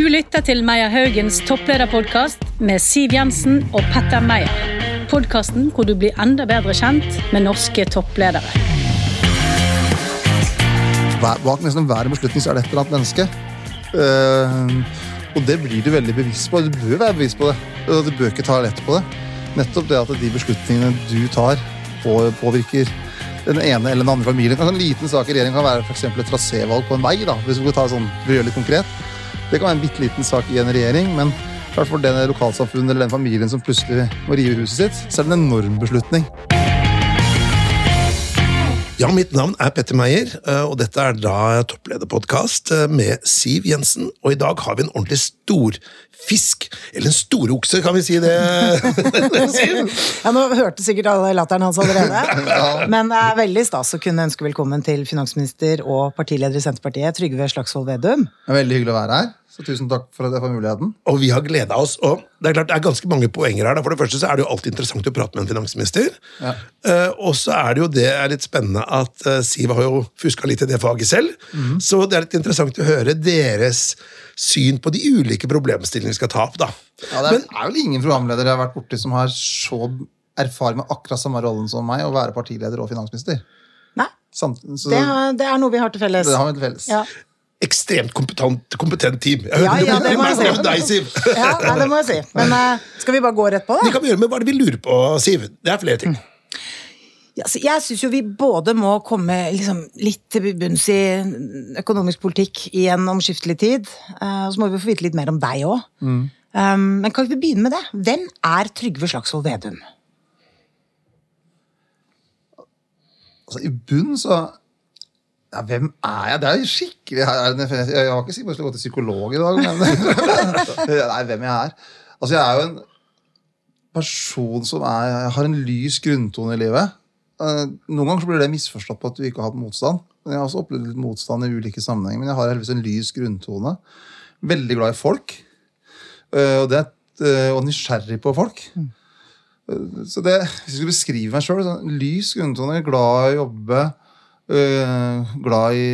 Du lytter til Meyer Haugens topplederpodkast med Siv Jensen og Petter Meyer. Podkasten hvor du blir enda bedre kjent med norske toppledere. Bak nesten hver beslutning så er det et eller annet menneske. Eh, og det blir du veldig bevisst på. Du bør være bevisst på det. Du bør ikke ta lett på det. Nettopp det at de beslutningene du tar, påvirker den ene eller den andre familien. En liten sak i regjeringen kan være for et trasévalg på en vei. da, hvis vi skal ta sånn, vi gjør litt konkret. Det kan være en bitte liten sak i en regjering, men klart for den lokalsamfunnet eller den familien som plutselig må rive huset sitt, så er det en enorm beslutning. Ja, mitt navn er Petter Meyer, eh, og dette er da topplederpodkast eh, med Siv Jensen. Og i dag har vi en ordentlig stor fisk. Eller en storokse, kan vi si det? Siv? Ja, Nå hørte sikkert alle latteren hans allerede. Men det er veldig stas å kunne ønske velkommen til finansminister og partileder i Senterpartiet, Trygve Slagsvold Vedum. Det er veldig hyggelig å være her, så tusen takk for at jeg får muligheten. Og vi har gleda oss. Og det er klart det er ganske mange poenger her. da. For det første så er det jo alltid interessant å prate med en finansminister. Ja. Uh, og så er det jo det er litt spennende at uh, Siv har jo fuska litt i det faget selv. Så det er litt interessant å høre deres syn på de ulike problemstillingene vi skal ta opp. da. Ja, det er, er vel ingen programleder jeg har vært borti som har så erfaring med akkurat samme rollen som meg, å være partileder og finansminister. Nei, Samt, så det, har, det er noe vi har til felles. det har vi til felles. Ja. Ekstremt kompetent, kompetent team. Jeg Ja, hører ja, det må jeg si. deg, Siv. Ja, nei, det må jeg si. Men uh, skal vi bare gå rett på, Det Det kan vi gjøre, men Hva er det vi lurer på, Siv? Det er flere ting. Ja, jeg syns jo vi både må komme liksom, litt til bunns i økonomisk politikk i en omskiftelig tid, eh, og så må vi få vite litt mer om deg òg. Um, men kan vi begynne med det? Hvem er Trygve Slagsvold Vedum? Altså, I bunn så ja, Hvem er jeg? Det er jo skikkelig Jeg, har ikke sikkert lyst til å gå til psykolog i dag, men Nei, hvem jeg er? Altså, jeg er jo en person som er Jeg har en lys grunntone i livet. Eh, Noen ganger så blir det misforstått på at du ikke har hatt motstand. Jeg har også opplevd litt motstand i ulike sammenhenger, men jeg har heldigvis en lys grunntone. Veldig glad i folk. Eh, Og, det, eh, og nysgjerrig på folk. Så det, Hvis jeg skulle beskrive meg sjøl sånn, Lys grunntone, glad i å jobbe, øh, glad i,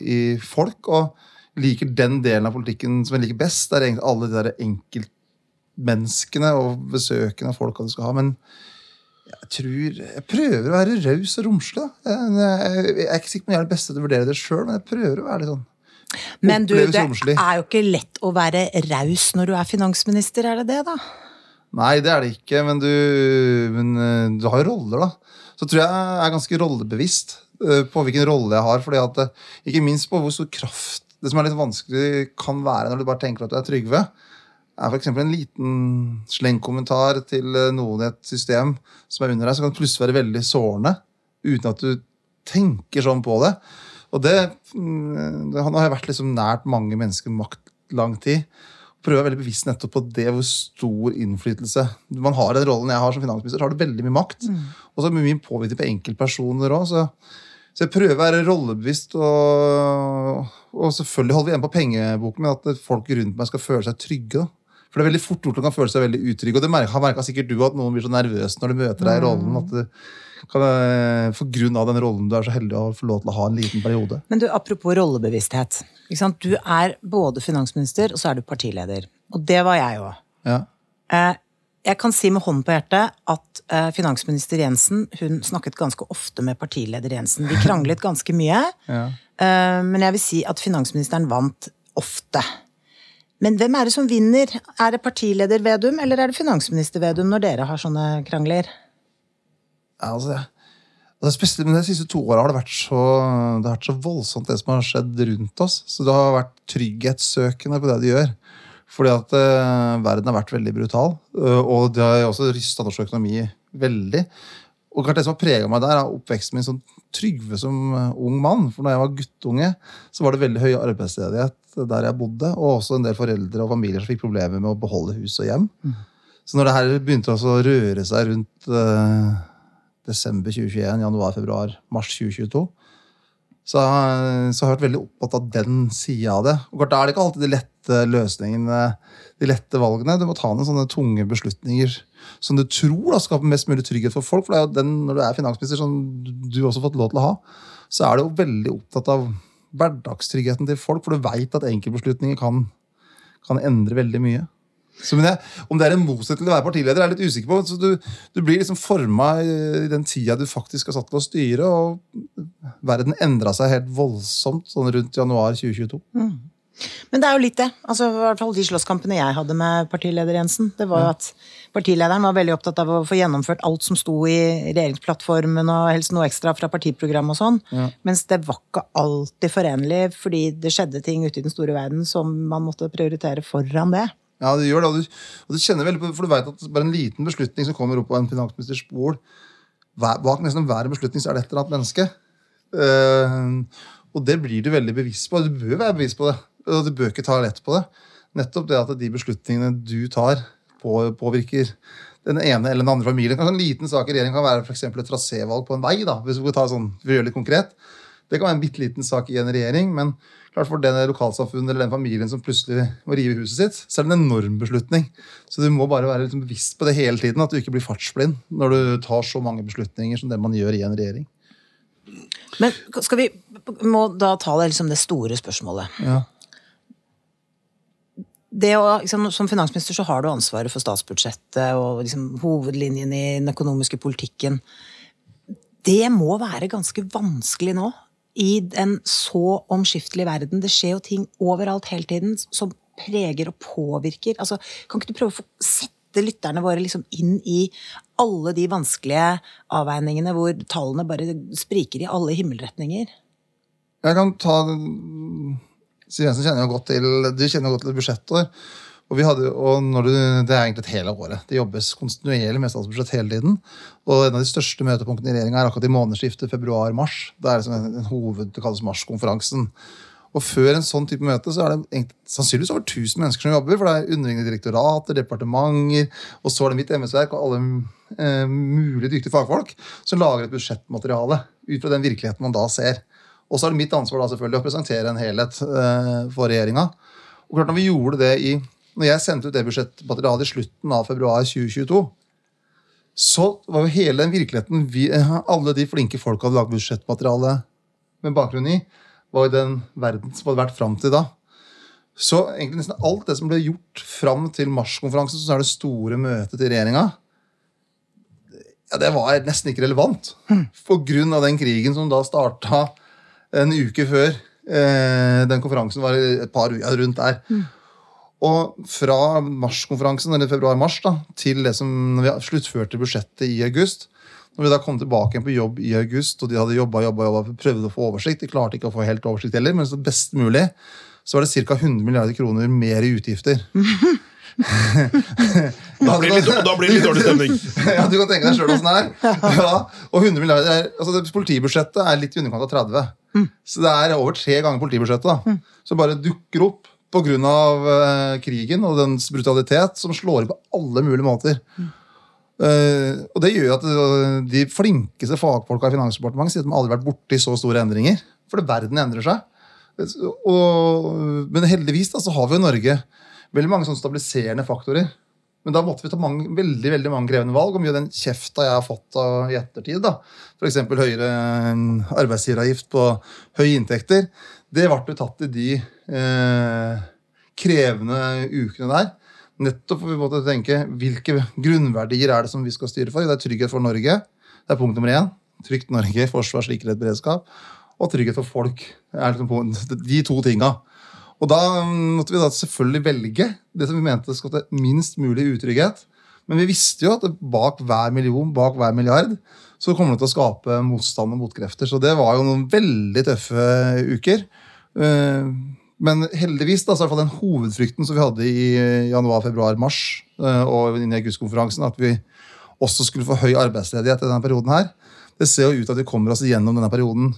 i folk. Og liker den delen av politikken som jeg liker best. Det er egentlig alle de der enkeltmenneskene og besøkende folka du skal ha. Men jeg tror Jeg prøver å være raus og romslig. Jeg, jeg, jeg er ikke sikker på om jeg er det beste til å vurdere det sjøl, men jeg prøver å være litt sånn Men du, det er jo ikke lett å være raus når du er finansminister, er det det, da? Nei, det er det ikke, men du, men eh, du har jo roller, da. Så tror jeg jeg er ganske rollebevisst på hvilken rolle jeg har. fordi at, eh, Ikke minst på hvor stor kraft det som er litt vanskelig kan være når du bare tenker at du er Trygve, er f.eks. en liten slengkommentar til eh, noen i et system som er under deg, så kan plutselig være veldig sårende uten at du tenker sånn på det. Og det, mm, det Nå har vært liksom nært mange mennesker makt lang tid. Prøver veldig bevisst nettopp på det hvor stor innflytelse man har i den rollen jeg har som finansminister. så har du veldig mye makt. Og så med min mye påvirkning på enkeltpersoner òg. Så, jeg prøver å være rollebevisst. Og, og selvfølgelig holder vi igjen på pengeboken men at folk rundt meg skal føle seg trygge. da. For det er veldig fort gjort å kan føle seg veldig utrygg. Og det merker, har merka sikkert du at noen blir så nervøs når de møter deg i rollen. at du kan, eh, For grunn av den rollen du er så heldig å få lov til å ha en liten periode. Men du, apropos rollebevissthet. Du er både finansminister, og så er du partileder. Og det var jeg òg. Ja. Eh, jeg kan si med hånden på hjertet at eh, finansminister Jensen hun snakket ganske ofte med partileder Jensen. De kranglet ganske mye. Ja. Eh, men jeg vil si at finansministeren vant ofte. Men hvem er det som vinner? Er det partileder Vedum, eller er det finansminister Vedum når dere har sånne krangler? Ja, altså, det spesielt, men de siste to åra har det vært så det har vært så voldsomt, det som har skjedd rundt oss. Så det har vært trygghetssøkende på det de gjør. Fordi at uh, verden har vært veldig brutal. uh, og det har også rysta norsk økonomi veldig. Og klart Det som har prega meg der, er oppveksten min som Trygve som eh, ung mann. For når jeg var guttunge, så var det veldig høy arbeidsledighet der jeg bodde. Og også en del foreldre og familier som fikk problemer med å beholde hus og hjem. Så når det her begynte å røre seg rundt uh, desember 2021, januar, februar, mars 2022, så, så har jeg vært veldig opptatt av den sida av det. Og Da er det ikke alltid de lette løsningene, de lette valgene. Du må ta noen sånne tunge beslutninger som du tror da, skaper mest mulig trygghet for folk. For det er jo den, når du er finansminister, som du også har fått lov til å ha, så er du jo veldig opptatt av hverdagstryggheten til folk, for du veit at enkeltbeslutninger kan, kan endre veldig mye. Jeg, Om det er en motsetning til å være partileder, er jeg litt usikker på. Så du, du blir liksom forma i den tida du faktisk er satt til å styre, og verden endra seg helt voldsomt sånn rundt januar 2022. Men det er jo litt det. Altså, i hvert fall De slåsskampene jeg hadde med partileder Jensen, det var jo at partilederen var veldig opptatt av å få gjennomført alt som sto i regjeringsplattformen, og helst noe ekstra fra partiprogram og sånn. Mens det var ikke alltid forenlig, fordi det skjedde ting ute i den store verden som man måtte prioritere foran det. Ja, du gjør det, og du, og du kjenner veldig på For du vet at bare en liten beslutning som kommer opp på en finansministers bord hver- Bak nesten hver beslutning så er det et eller annet menneske. Uh, og det blir du veldig bevisst på. Du bør være bevisst på det. Og du bør ikke ta lett på det. Nettopp det at de beslutningene du tar, på, påvirker den ene eller den andre familien. Kanskje En liten sak i regjeringen kan være eksempel et trasévalg på en vei. da, hvis vi tar sånn, vi gjør det litt konkret. Det kan være en bitte liten sak i en regjering, men klart for det lokalsamfunnet eller den familien som plutselig må rive huset sitt, så er det en enorm beslutning. Så du må bare være liksom bevisst på det hele tiden, at du ikke blir fartsblind når du tar så mange beslutninger som det man gjør i en regjering. Men skal vi må da ta det, liksom det store spørsmålet. Ja. Det å, liksom, som finansminister så har du ansvaret for statsbudsjettet og liksom, hovedlinjen i den økonomiske politikken. Det må være ganske vanskelig nå, i en så omskiftelig verden. Det skjer jo ting overalt hele tiden som preger og påvirker. Altså, kan ikke du prøve å sette lytterne våre liksom inn i alle de vanskelige avveiningene hvor tallene bare spriker i alle himmelretninger? Jeg kan ta Siv Jensen kjenner jo godt til du kjenner godt til budsjettår. Og, vi hadde, og du, Det er egentlig et hele året. Det jobbes kontinuerlig med statsbudsjett hele tiden. Og En av de største møtepunktene i regjeringa er akkurat i månedsskiftet februar-mars. Det er det en, en hoved, det kalles marskonferansen. Og Før en sånn type møte så er det egentlig, sannsynligvis over 1000 mennesker som jobber. For det er underliggende direktorater, departementer, og så er det mitt embetsverk og alle eh, mulige dyktige fagfolk som lager et budsjettmateriale ut fra den virkeligheten man da ser. Og så er det mitt ansvar da selvfølgelig å presentere en helhet eh, for regjeringa. Og klart når vi gjorde det i når jeg sendte ut det budsjettmaterialet i slutten av februar 2022, så var jo hele den virkeligheten vi, alle de flinke folka hadde lagd budsjettmateriale med bakgrunn i, var jo den verden som hadde vært fram til da. Så egentlig nesten alt det som ble gjort fram til marskonferansen, som er det store møtet til regjeringa, ja, det var nesten ikke relevant. På grunn av den krigen som da starta en uke før eh, den konferansen var et par uker rundt der. Og fra marskonferansen, eller februar-mars, da, til det som vi sluttførte budsjettet i august Når vi da kom tilbake igjen på jobb i august, og de hadde jobba jobba, jobba, prøvde å få oversikt, de klarte ikke å få helt oversikt heller, men så best mulig, så var det ca. 100 milliarder kroner mer i utgifter. Da blir litt, da blir det litt dårlig stemning. ja, Du kan tenke deg sjøl åssen det er. Ja, og 100 milliarder er, altså det, Politibudsjettet er litt i underkant av 30. Så det er over tre ganger politibudsjettet da, som bare dukker opp pga. Uh, krigen og dens brutalitet, som slår inn på alle mulige måter. Uh, og det gjør at uh, de flinkeste fagfolka i Finansdepartementet sier at de aldri har vært borti så store endringer. For verden endrer seg. Og, men heldigvis da, så har vi i Norge veldig mange sånne stabiliserende faktorer. Men da måtte vi ta mange, veldig veldig mange krevende valg. Og mye av den kjefta jeg har fått i ettertid, da, f.eks. høyere eh, arbeidsgiveravgift på høye inntekter, det ble tatt i de eh, krevende ukene der. Nettopp for vi måtte tenke hvilke grunnverdier er det som vi skal styre for. Det er trygghet for Norge. Det er punkt nummer én. Trygt Norge, forsvar, sikkerhet, beredskap. Og trygghet for folk. Er liksom de to tinga. Og da måtte vi da selvfølgelig velge det som vi mente skapte minst mulig utrygghet. Men vi visste jo at bak hver million, bak hver milliard, så kommer det til å skape motstand og motkrefter. Så det var jo noen veldig tøffe uker. Eh, Men heldigvis da, så er fall den hovedfrykten som vi hadde i januar, februar, mars eh, og inn i augustkonferansen, at vi også skulle få høy arbeidsledighet i denne perioden her, det ser jo ut til at vi kommer oss gjennom denne perioden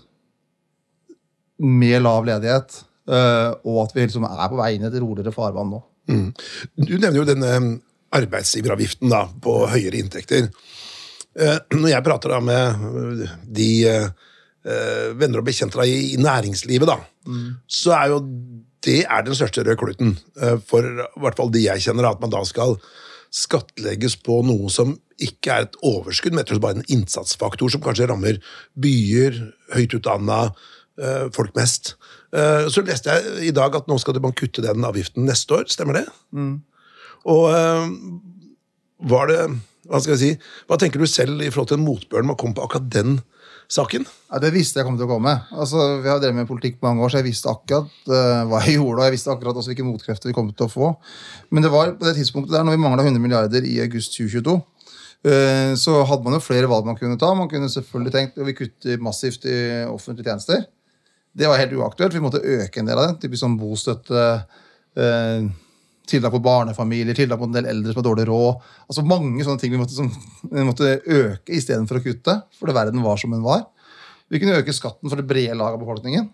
med lav ledighet, eh, og at vi liksom er på vei inn i et roligere farvann nå. Du nevner jo denne arbeidsgiveravgiften da, på høyere inntekter. Når jeg prater da med eh, de venner og bekjente i næringslivet, da, så er jo det er den største røde kluten. eh, For i hvert fall de jeg kjenner, at man da skal skattlegges på noe som ikke er et overskudd, men og bare en innsatsfaktor som kanskje rammer byer, høyt utdanna, eh, folk mest. Eh, Så leste jeg i dag at nå skal man kutte den avgiften neste år, stemmer det? Og eh, var det Hva skal jeg si, hva tenker du selv i forhold til motbøren man kom på akkurat den saken? Ja, Det visste jeg kom til å komme. Altså, Vi har drevet med politikk mange år, så jeg visste akkurat uh, hva jeg gjorde. Og jeg visste akkurat også hvilke motkrefter vi kom til å få. Men det var på det tidspunktet der, når vi mangla 100 milliarder i august 2022, uh, så hadde man jo flere valg man kunne ta. Man kunne selvfølgelig tenkt at vi kutter massivt i offentlige tjenester. Det var helt uaktuelt. Vi måtte øke en del av det. Typisk sånn bostøtte, eh, tiltak på barnefamilier, tiltak på en del eldre som har dårlig råd. Altså Mange sånne ting vi måtte, som, vi måtte øke istedenfor å kutte, fordi verden var som den var. Vi kunne øke skatten for det brede lag av befolkningen.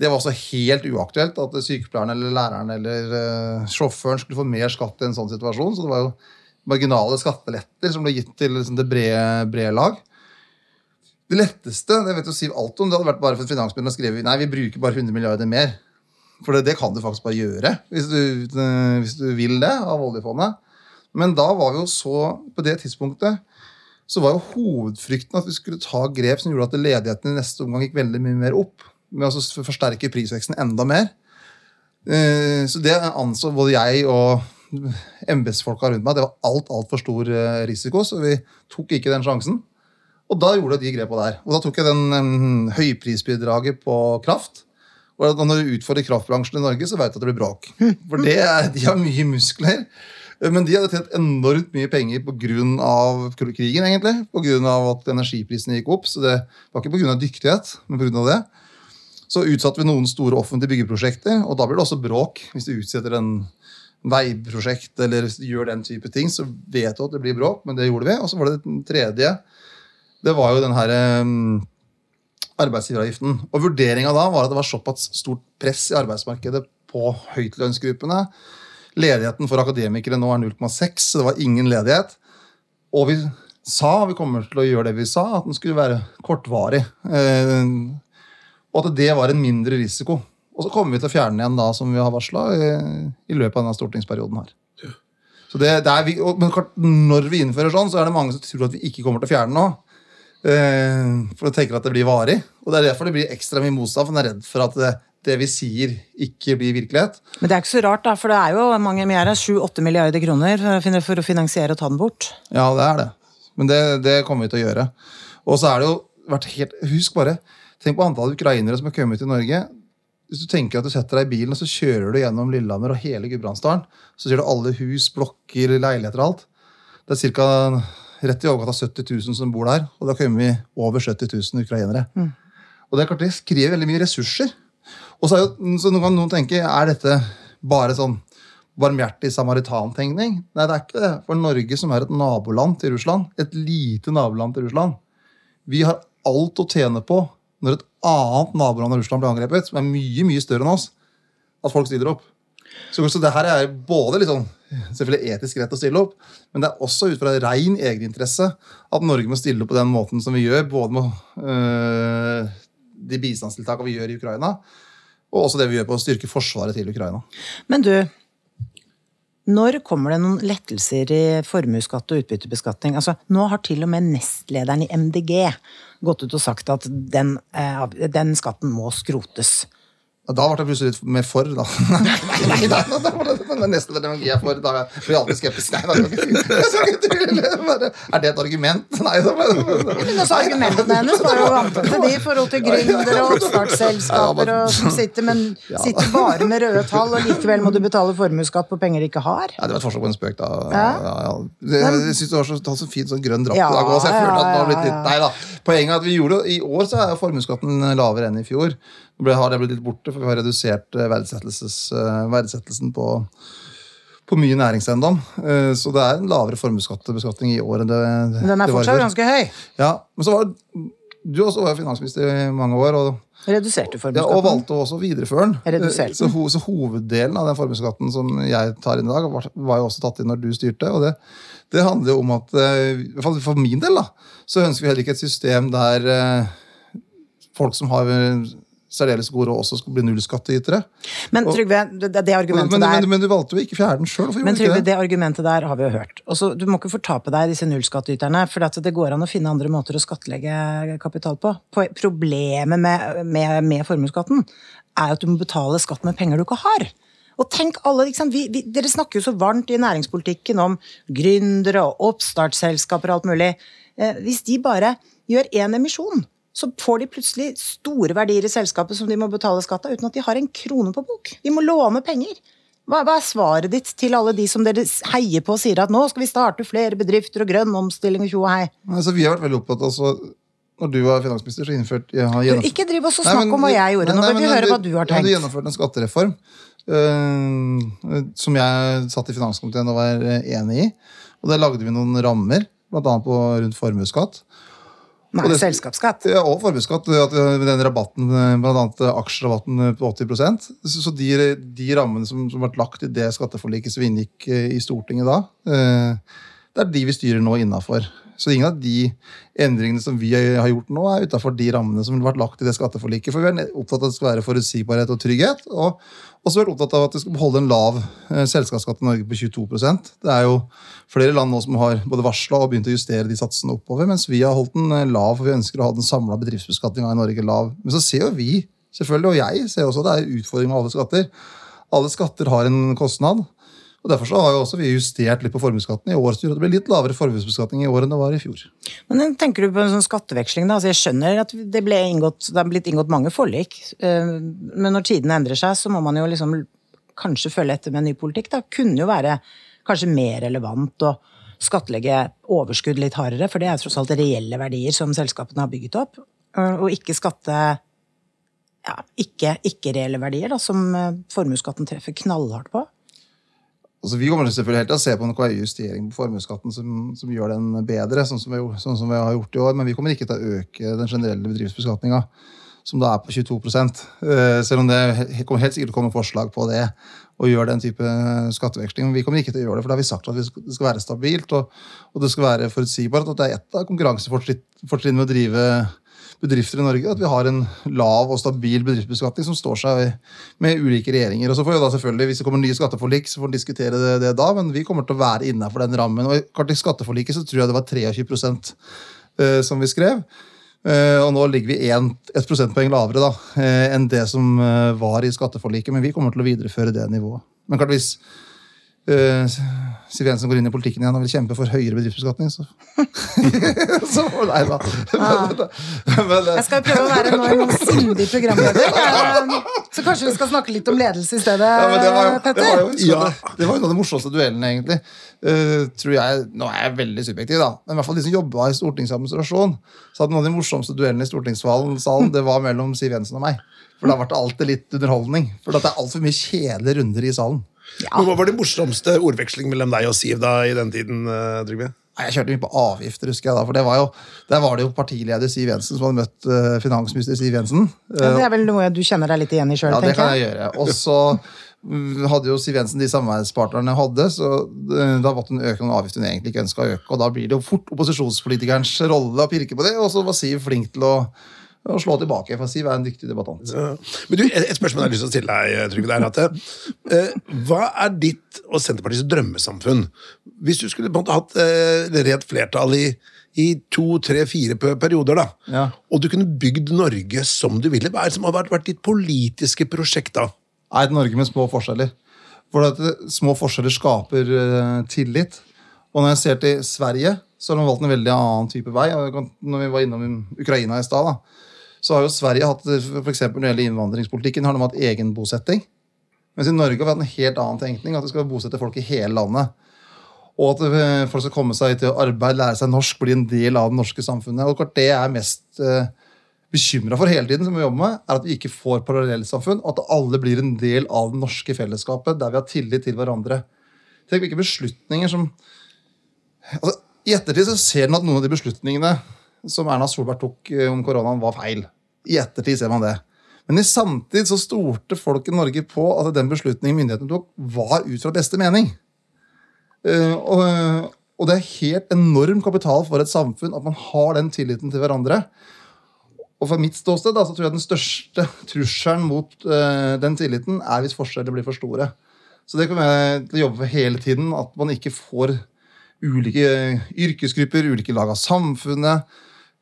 Det var også helt uaktuelt at sykepleieren eller læreren eller eh, sjåføren skulle få mer skatt i en sånn situasjon. Så det var jo marginale skatteletter som ble gitt til liksom, det brede, brede lag. Det letteste det vet jo Siv alt om, det hadde vært bare for finansministeren å skrive nei, vi bruker bare 100 milliarder mer. For det, det kan du faktisk bare gjøre hvis du, eh, hvis du vil det av oljefondet. Men da var jo så På det tidspunktet så var jo hovedfrykten at vi skulle ta grep som gjorde at ledigheten i neste omgang gikk veldig mye mer opp. Med å forsterke prisveksten enda mer. Eh, Så det anså både jeg og embetsfolka rundt meg det var alt altfor stor eh, risiko, så vi tok ikke den sjansen. Og da gjorde jeg de grepa der. Og da tok jeg den høyprisbidraget på kraft. Og når du utfordrer kraftbransjen i Norge, så vet du at det blir bråk. For det er, de har mye muskler. Men de hadde tjent enormt mye penger pga. krigen, egentlig. Pga. at energiprisene gikk opp. Så det var ikke pga. dyktighet, men pga. det. Så utsatte vi noen store offentlige byggeprosjekter, og da blir det også bråk. Hvis du utsetter en veiprosjekt eller gjør den type ting, så vet du at det blir bråk, men det gjorde vi. Og så var det den tredje. Det var jo den herre um, arbeidsgiveravgiften. Og vurderinga da var at det var såpass stort press i arbeidsmarkedet på høytlønnsgruppene. Ledigheten for akademikere nå er 0,6, så det var ingen ledighet. Og vi sa, vi kommer til å gjøre det vi sa, at den skulle være kortvarig. Eh, og at det var en mindre risiko. Og så kommer vi til å fjerne den igjen da, som vi har varsla, i, i løpet av denne stortingsperioden her. Så det, det er vi, og, men når vi innfører sånn, så er det mange som tror at vi ikke kommer til å fjerne nå. Eh, for de tenker at det blir varig. Og det er derfor det blir ekstra mye motstand, for en er redd for at det, det vi sier, ikke blir virkelighet. Men det er ikke så rart, da, for det er jo mange milliarder, 7-8 milliarder kroner for- for å finansiere og ta den bort. Ja, det er det. Men det, det kommer vi til å gjøre. Og så er det jo vært helt Husk bare, tenk på antallet ukrainere som har kommet til Norge. Hvis du tenker at du setter deg i bilen og så kjører du gjennom Lillehammer og hele Gudbrandsdalen, så ser du alle hus, blokker, leiligheter og alt. Det er ca. rett i overkant av 70 000 som bor der, og da kommer vi over 70 000 ukrainere. Og det er klart det krever veldig mye ressurser. Og så, jo, så noen kan noen tenke er dette bare sånn barmhjertig samaritantenkning? Nei, det er ikke det. For Norge, som er et naboland til Russland, et lite naboland til Russland, vi har alt å tjene på når et annet naboland av Russland blir angrepet, som er mye mye større enn oss, at folk stiller opp. Så, så det her er både litt sånn, selvfølgelig etisk rett å stille opp, men det er også ut fra rein egeninteresse at Norge må stille opp på den måten som vi gjør, både med øh, de bistandstiltakene vi gjør i Ukraina, og også det vi gjør på å styrke forsvaret til Ukraina. Men du, når kommer det noen lettelser i formuesskatt og utbyttebeskatning? Altså, nå har til og med nestlederen i MDG gått ut og sagt at den, eh, den skatten må skrotes. Da ble jeg plutselig litt mer for, da. Nei, nei, nei, da, da, da, da, neste demagogi er får, Da blir jeg alltid skeptisk. Nei, jeg jeg Er det et argument? Nei, da, Men også argumentene hennes var jo vantete. de, i forhold til gründere og oppstartsselskaper og, som sitter, men sitter bare med røde tall, og likevel må du betale formuesskatt på penger de ikke har. Ja, det var et forsøk på en spøk, da. Ja. Ja. Det- Jeg syns du har så, så fint sånn grønn drakt i dag også. Jeg følte at det var blitt litt Nei da. Poenget er at vi gjorde I år så er formuesskatten lavere enn i fjor. Nå har det blitt litt borte, for vi har redusert eh, eh, verdsettelsen på, på mye næringseiendom. Eh, Så det er en lavere formuesskattebeskatning i år enn det, Men den er fortsatt ganske høy. Ja, men så var du også var finansminister i mange år, og, Reduserte ja, og valgte også å videreføre den. Reduserte Så, ho, så hoveddelen av den formuesskatten som jeg tar inn i dag, var, var jo også tatt inn når du styrte. og det, det handler jo om at eh, i hvert fall For min del da, så ønsker vi heller ikke et system der eh, folk som har særdeles god råd også skal bli nullskattytere. Men Trygve, det, det argumentet men, der men, men du valgte jo ikke fjerne den sjøl. Men Trygve, det argumentet der har vi jo hørt. Også, du må ikke fortape deg disse nullskattyterne, for at det går an å finne andre måter å skattlegge kapital på. Problemet med, med, med formuesskatten er at du må betale skatt med penger du ikke har. Og tenk alle, liksom. Vi, vi, Dere snakker jo så varmt i næringspolitikken om gründere og oppstartsselskaper og alt mulig. Eh, hvis de bare gjør én emisjon, så får de plutselig store verdier i selskapet som de må betale skatt av, uten at de har en krone på bok. De må låne penger. Hva, hva er svaret ditt til alle de som dere heier på og sier at nå skal vi starte flere bedrifter og grønn omstilling og tjo og hei? Altså, vi har vært veldig opptatt av så, Når du var finansminister, så innførte jeg har gjennomført- ikke driv oss og snakk om hva jeg gjorde. Nå vil vi høre hva du har Ja, tenkt. du gjennomførte en skattereform uh, som jeg satt i finanskomiteen og var øh, enig i. Og der lagde vi noen rammer, bl.a. rundt formuesskatt. Nei, og det- selskapsskatt. Ja, og formuesskatt. At med den rabatten, bl.a. aksjerabatten øh, på 80 Så, så de, de rammene som, som ble lagt i det skatteforliket som vi inngikk i Stortinget da, det er de vi styrer nå innafor. Så ingen av de endringene som vi har gjort nå, er utafor de rammene som ble lagt i det skatteforliket. For vi er opptatt av at det skal være forutsigbarhet og trygghet. Og også vært opptatt av at vi skal beholde en lav eh, selskapsskatt i Norge på 22% Det er jo flere land nå som har både varsla og begynt å justere de satsene oppover, mens vi har holdt den eh, lav, for vi ønsker å ha den samla bedriftsbeskatninga i Norge lav. Men så ser jo vi, selvfølgelig, og jeg ser også at det er utfordring med alle skatter. Alle skatter har en kostnad. Og Derfor så har jo også vi justert litt på formuesskatten i år, så det blir litt lavere formuesbeskatning i år enn det var i fjor. Men tenker du på en sånn skatteveksling, da? Altså, jeg skjønner at det, ble inngått, det har blitt inngått mange forlik, eh, men når tidene endrer seg, så må man jo liksom kanskje følge etter med en ny politikk. Da kunne jo være kanskje mer relevant å skattlegge overskudd litt hardere, for det er tross alt reelle verdier som selskapene har bygget opp, eh, og ikke skatte ja, ikke, ikke-reelle verdier, da, som eh, formuesskatten treffer knallhardt på. Altså, vi kommer selvfølgelig til å se på en KI-justering på formuesskatten som, som gjør den bedre, sånn som, vi, sånn som vi har gjort i år, men vi kommer ikke til å øke den generelle bedriftsbeskatninga, som da er på 22 Eh, Selv om det kommer helt sikkert til å komme forslag på det, å gjøre den type skatteveksling. Men vi kommer ikke til å gjøre det, for da har vi sagt at det skal være stabilt, og, og det skal være forutsigbart. At det er et av konkurransefortrinnene med å drive bedrifter i Norge, at vi har en lav og stabil bedriftsbeskatning som står seg med ulike regjeringer. Og så får vi da selvfølgelig, Hvis det kommer nye skatteforlik, så får vi diskutere det, det da, men vi kommer til å være innafor den rammen. Og i skatteforliket så tror jeg det var 23 eh, som vi skrev. Eh, og nå ligger vi en, et prosentpoeng lavere da, eh, enn det som var i skatteforliket, men vi kommer til å videreføre det nivået. Men klart hvis eh, Siv Jensen går inn i politikken igjen og vil kjempe for høyere bedriftsbeskatning, så Så Nei da. Men, men, eh, Jeg skal prøve å være nå en sindig programleder. eh, Så kanskje vi skal snakke litt om ledelse i stedet, Ja, det var jo, det Petter? var jo, Ja. det var jo en av de morsomste duellene, egentlig. Uh, tror jeg, Nå er jeg veldig subjektiv, da, men i hvert fall de som jobba i stortingsadministrasjon, så hadde noen av de morsomste duellene i stortingssalen det var mellom Siv Jensen og meg. For da ble det alltid litt underholdning. For det er altfor mye kjedelige runder i salen. Men Hva var det morsomste ordveksling mellom deg og Siv da i den tiden, eh, Trygve? Jeg kjørte mye på avgifter, husker jeg da. For det var jo, der var det jo partileder Siv Jensen som hadde møtt uh, finansminister Siv Jensen. Ja, det er vel noe du kjenner deg litt igjen i sjøl, Ja, det kan jeg. jeg gjøre. Og så mm, hadde jo Siv Jensen de samarbeidspartnerne hadde, så eh, da måtte hun øke noen avgifter hun egentlig ikke ønska å øke. Og da blir det jo fort opposisjonspolitikerens rolle å pirke på det, og så var Siv flink til å, å slå tilbake, for Siv er en dyktig debattant. Ja. Men du, et spørsmål jeg har lyst til å stille deg, Trygve, det er at eh, Hva er ditt og Senterpartiets drømmesamfunn? Hvis du skulle på en måte hatt eh, rent flertall i, i to, tre, fire perioder, da, Ja. og du kunne bygd Norge som du ville, hva er det som har vært, vært ditt politiske prosjekt da? et Norge med små forskjeller. For at eh, små forskjeller skaper uh, tillit. Og når jeg ser til Sverige, så har de valgt en veldig annen type vei. Når vi var innom Ukraina i stad, så har jo Sverige hatt eh, for eksempel når det gjelder innvandringspolitikken, har de hatt egen bosetting. Mens i Norge har vi hatt en helt annen tenkning, at vi skal bosette folk i hele landet. Og at eh, folk skal komme seg til arbeid, lære seg norsk, bli en del av det norske samfunnet. Og klart det jeg er mest eh, bekymra for hele tiden, som vi jobber med, er at vi ikke får parallellsamfunn, og at alle blir en del av det norske fellesskapet, der vi har tillit til hverandre. Tenk hvilke beslutninger som altså, I ettertid så ser en at noen av de beslutningene som Erna Solberg tok eh, om koronaen, var feil. I ettertid ser man det. Men i samtid så stolte folk i Norge på at den beslutningen myndighetene tok, var ut fra beste mening. Eh, og, og det er helt enorm kapital for et samfunn at man har den tilliten til hverandre. Og fra mitt ståsted da, så tror jeg den største trusselen mot uh, den tilliten er hvis forskjeller blir for store. Så det kommer jeg til å jobbe for hele tiden. At man ikke får ulike yrkesgrupper, ulike lag av samfunnet.